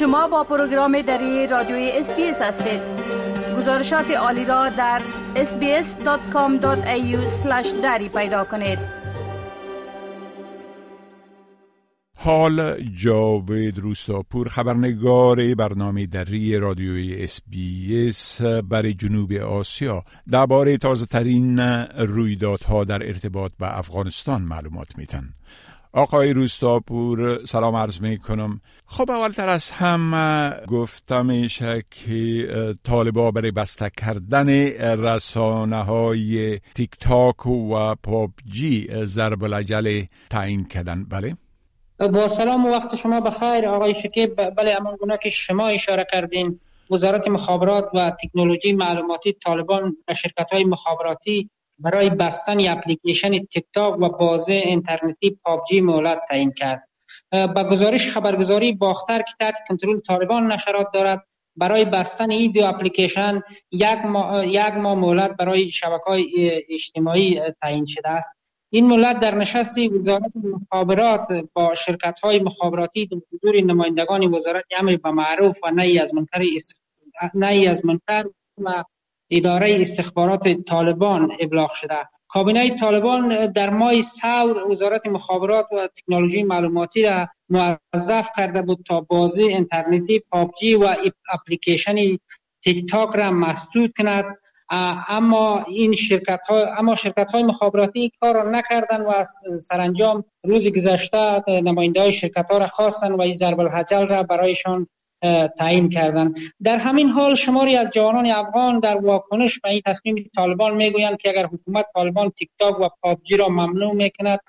شما با پروگرام دری رادیوی SBS هستید. گزارشات عالی را در sbs.com.au دری پیدا کنید. حال جاوید روستاپور خبرنگار برنامه دری رادیوی SBS برای جنوب آسیا. درباره تازه ترین رویدادها در ارتباط به افغانستان معلومات میتن آقای روستاپور سلام عرض می کنم خب اولتر از هم گفتم میشه که طالبا برای بسته کردن رسانه های تیک تاک و پاپجی ضرب العجل تعیین کردن. بله؟ با سلام و وقت شما بخیر. آقای شکیب بله امان گونه که شما اشاره کردین. وزارت مخابرات و تکنولوژی معلوماتی طالبان و شرکت های مخابراتی برای بستن اپلیکیشن تیک تاک و بازه اینترنتی پابجی مهلت تعیین کرد. با گزارش خبرگزاری باختر که تحت کنترل طالبان نشرات دارد. برای بستن این دو اپلیکیشن یک ماه ماه مهلت برای شبکه های اجتماعی تعیین شده است. این ملت در نشستی وزارت مخابرات با شرکت های مخابراتی در حضور نمایندگان وزارت امر به معروف و نهی از منکر نهی از منکر و اداره استخبارات طالبان ابلاغ شده کابینه طالبان در ماه سور وزارت مخابرات و تکنولوژی معلوماتی را موظف کرده بود تا بازی اینترنتی پابجی و اپلیکیشن تیک تاک را مسدود کند. اما این شرکت ها اما شرکت های مخابراتی کار را نکردن و سرانجام روز گذشته نماینده های شرکت ها را خواستن و این ضرب الحجل را برایشان تعیین کردن. در همین حال شماری از جوانان افغان در واکنش به این تصمیم طالبان می‌گویند که اگر حکومت طالبان تیک تاک و پابجی را ممنوع می‌کند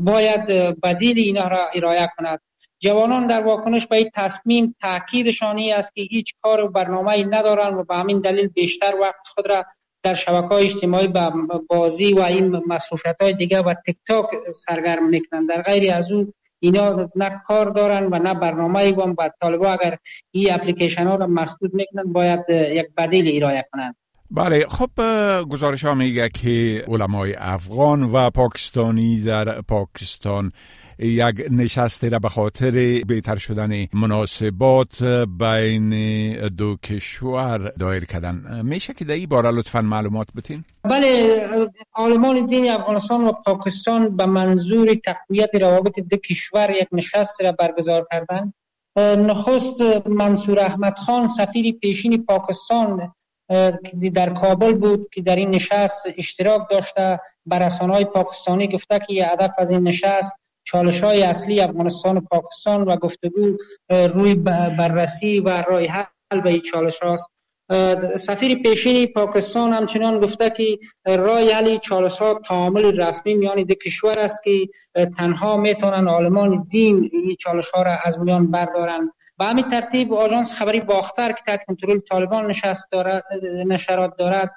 باید بدیل اینها را ارائه کند. جوانان در واکنش به این تصمیم تاکیدشان است که هیچ کار و برنامه ندارند و به همین دلیل بیشتر وقت خود را در شبکه های اجتماعی به بازی و این مصروفیت های دیگه و تیک تاک سرگرم می‌کنند. در غیر از او اینا نه کار دارن و نه برنامه ای و طالبا اگر این اپلیکیشن ها را مسدود می‌کنن باید یک بدیل ارائه کنند بله خب گزارش ها میگه که علمای افغان و پاکستانی در پاکستان یک نشسته را به خاطر بهتر شدن مناسبات بین دو کشور دایر کردن میشه که در این باره لطفا معلومات بتین؟ بله عالمان دین افغانستان و پاکستان به منظور تقویت روابط دو کشور یک نشست را برگزار کردن نخست منصور احمد خان سفیر پیشین پاکستان در کابل بود که در این نشست اشتراک داشته بر های پاکستانی گفته که هدف از این نشست چالش های اصلی افغانستان و پاکستان و گفتگو روی بررسی و رای حل به این چالش هاست سفیر پیشین پاکستان همچنان گفته که رای حل چالش ها تعامل رسمی میان دو کشور است که تنها می‌تونن عالمان دین این چالش ها را از میان بردارن به همین ترتیب آژانس خبری باختر که تحت کنترل طالبان نشست دارد نشرات دارد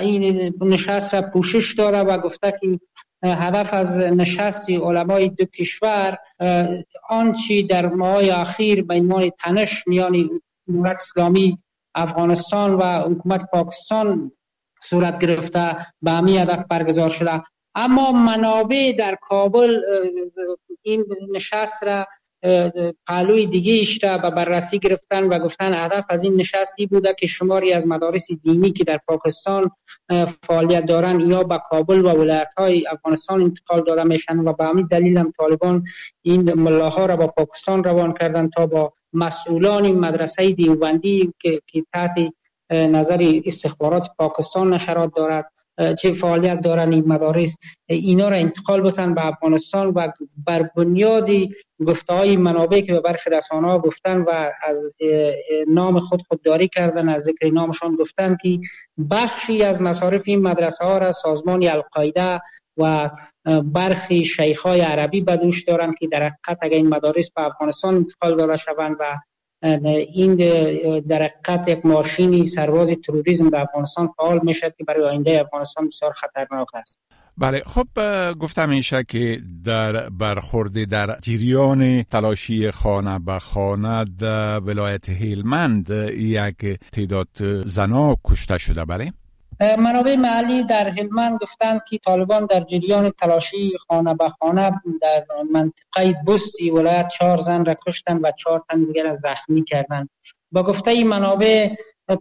این نشست را پوشش داره و گفته که هدف از نشست علمای دو کشور آنچی در ماه اخیر به عنوان تنش میان جمهوریت اسلامی افغانستان و حکومت پاکستان صورت گرفته به همین هدف برگزار شده. اما منابع در کابل این نشست را پهلوی دیگه ایش را به بررسی گرفتن و گفتن هدف از این نشستی بوده که شماری از مدارس دینی که در پاکستان فعالیت دارن یا به کابل و ولایت های افغانستان انتقال داده میشن و به همین دلیل هم طالبان این ملاها را با پاکستان روان کردن تا با مسئولان مدرسه دیوبندی که, که تحت نظر استخبارات پاکستان نشرات دارد. چه فعالیت دارن این مدارس اینا را انتقال بتن به افغانستان و بر بنیاد گفته های منابع که به برخی رسانه ها گفتن و از نام خود خودداری کردن از ذکر نامشان گفتن که بخشی از مصارف این مدرسه ها را سازمان القاعده و برخی شیخ های عربی بدوش دارند که در حقیقت این مدارس به افغانستان انتقال داده شوند و این در حقیقت یک ماشینی سرواز تروریسم در افغانستان فعال میشه که برای آینده افغانستان بسیار خطرناک است. بله خب گفتم میشه که در برخورد در جریان تلاشی خانه به خانه در ولایت هیلمند یک تعداد زنا کشته شده. بله. منابع محلی در هلمند گفتند که طالبان در جریان تلاشی خانه به خانه در منطقه بستی ولایت چهار زن را کشتند و چهار تن دیگر را زخمی کردند. با گفته این منابع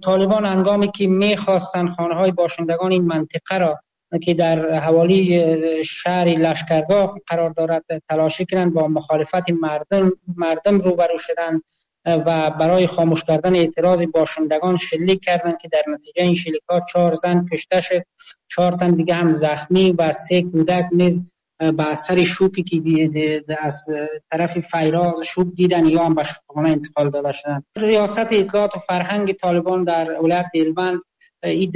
طالبان انگامی که می‌خواستند خانه های باشندگان این منطقه را که در حوالی شهر لشکرگاه قرار دارد تلاشی کردند با مخالفت مردم مردم روبرو شدند. و برای خاموش کردن اعتراض باشندگان شلیک کردند که در نتیجه این شلیکات چهار زن کشته شد. چهار تن دیگه هم زخمی و سه کودک نیز به اثر شوکی که از طرف فیرا شوک دیدن یا هم به شفاخانه انتقال داده شدن ریاست اطلاعات و فرهنگ طالبان در ولایت هلمند این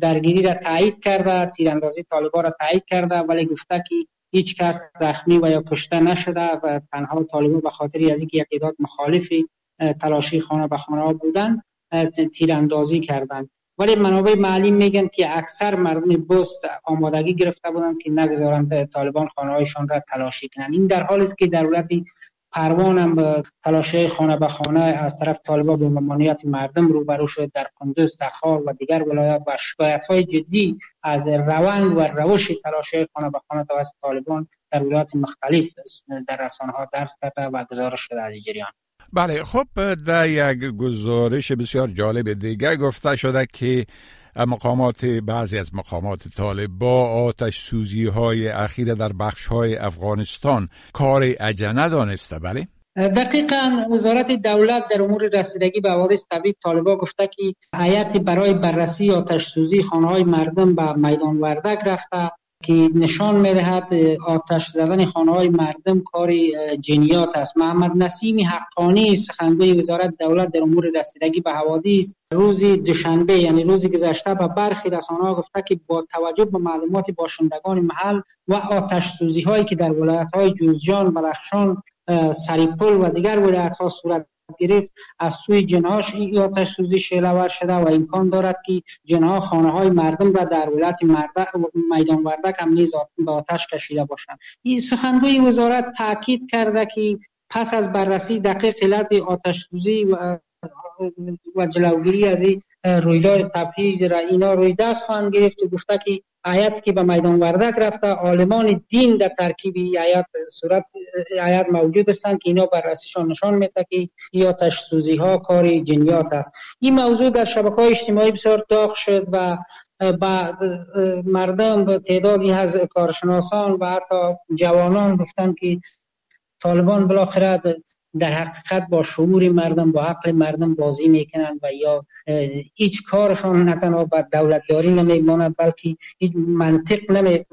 درگیری را تایید کرده تیراندازی طالبان را تایید کرده ولی گفته که هیچ کس زخمی و یا کشته نشده و تنها طالبان به خاطر از اینکه یک مخالفی تلاشی خانه به خانه بودن تیراندازی کردند ولی منابع محلی میگن که اکثر مردم بست آمادگی گرفته بودند که نگذارند طالبان خانه هایشان را تلاشی کنند این در حالی است که در ولایت پروان هم تلاشی خانه به خانه از طرف طالبان به ممانعت مردم روبرو شد. در کندوز تخار و دیگر ولایات و شکایت های جدی از روند و روش تلاشی خانه به خانه توسط طالبان در ولایات مختلف در رسانه ها درس کرده و گزارش شده از جریان. بله خب در یک گزارش بسیار جالب دیگه گفته شده که مقامات بعضی از مقامات طالب با آتش سوزی های اخیر در بخش های افغانستان کار عجنه دانسته بله؟ دقیقا وزارت دولت در امور رسیدگی به حوادث طبیعی طالبا گفته که حیات برای بررسی آتش سوزی خانه های مردم به میدان وردک رفته که نشان می‌دهد آتش زدن خانه های مردم کار جنیات است. محمد نسیم حقانی سخنگوی وزارت دولت در امور رسیدگی به حوادث روز دوشنبه یعنی روز گذشته به برخی رسانه ها گفته که با توجه به معلومات باشندگان محل و آتش سوزی هایی که در ولایت های جوزجان بلخشان سریپل و دیگر ولایت ها صورت گرفت از سوی جناش این آتش سوزی شعله شده و امکان دارد که جنها خانه های مردم را در ولایت میدان وردک هم نیز به آتش کشیده باشند. این سخنگوی وزارت تاکید کرده که پس از بررسی دقیق علت آتش سوزی و و جلوگیری از این رویداد تبهیج را اینا روی دست خواهند گرفت. و گفته که آیت که به میدان وردک رفته عالمان دین در ترکیب آیت صورت آیت موجود هستند که اینا بررسیشان نشان میده که یا تشسوزی ها کار جنیات است. این موضوع در شبکه های اجتماعی بسیار داغ شد و بعد مردم تعدادی از کارشناسان و حتی جوانان گفتند که طالبان بالاخره در حقیقت با شعور مردم با عقل مردم بازی می‌کنند و یا هیچ کارشان نه تنها با دولتداری نمیماند بلکه هیچ منطق نمی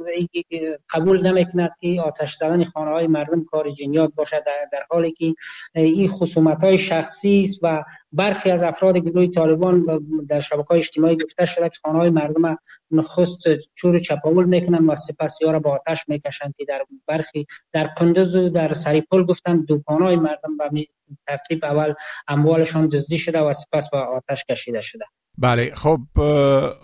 قبول نمی‌کند که آتش زدن خانه های مردم کار جنیات باشد در, حالی که این خصومت های شخصی است و برخی از افراد گروه طالبان در شبکه های اجتماعی گفته شده که خانه های مردم نخست چور چپاول می‌کنن و سپس یا را با آتش می‌کشند که در برخی در قندز و در سریپل گفتن دکان های مردم به ترتیب اول اموالشان دزدی شده و سپس با آتش کشیده شده. بله خب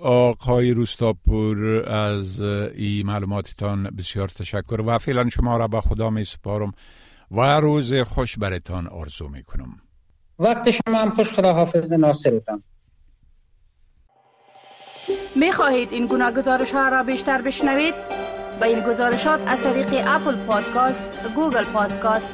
آقای روستاپور از این معلوماتتان بسیار تشکر و فعلا شما را به خدا می سپارم و روز خوش برتان آرزو می کنم. وقت شما هم خوش خدا حافظ ناصرتان. می خواهید این گونه گزارش ها را بیشتر بشنوید؟ با این گزارشات از طریق Apple Podcast، Google Podcast،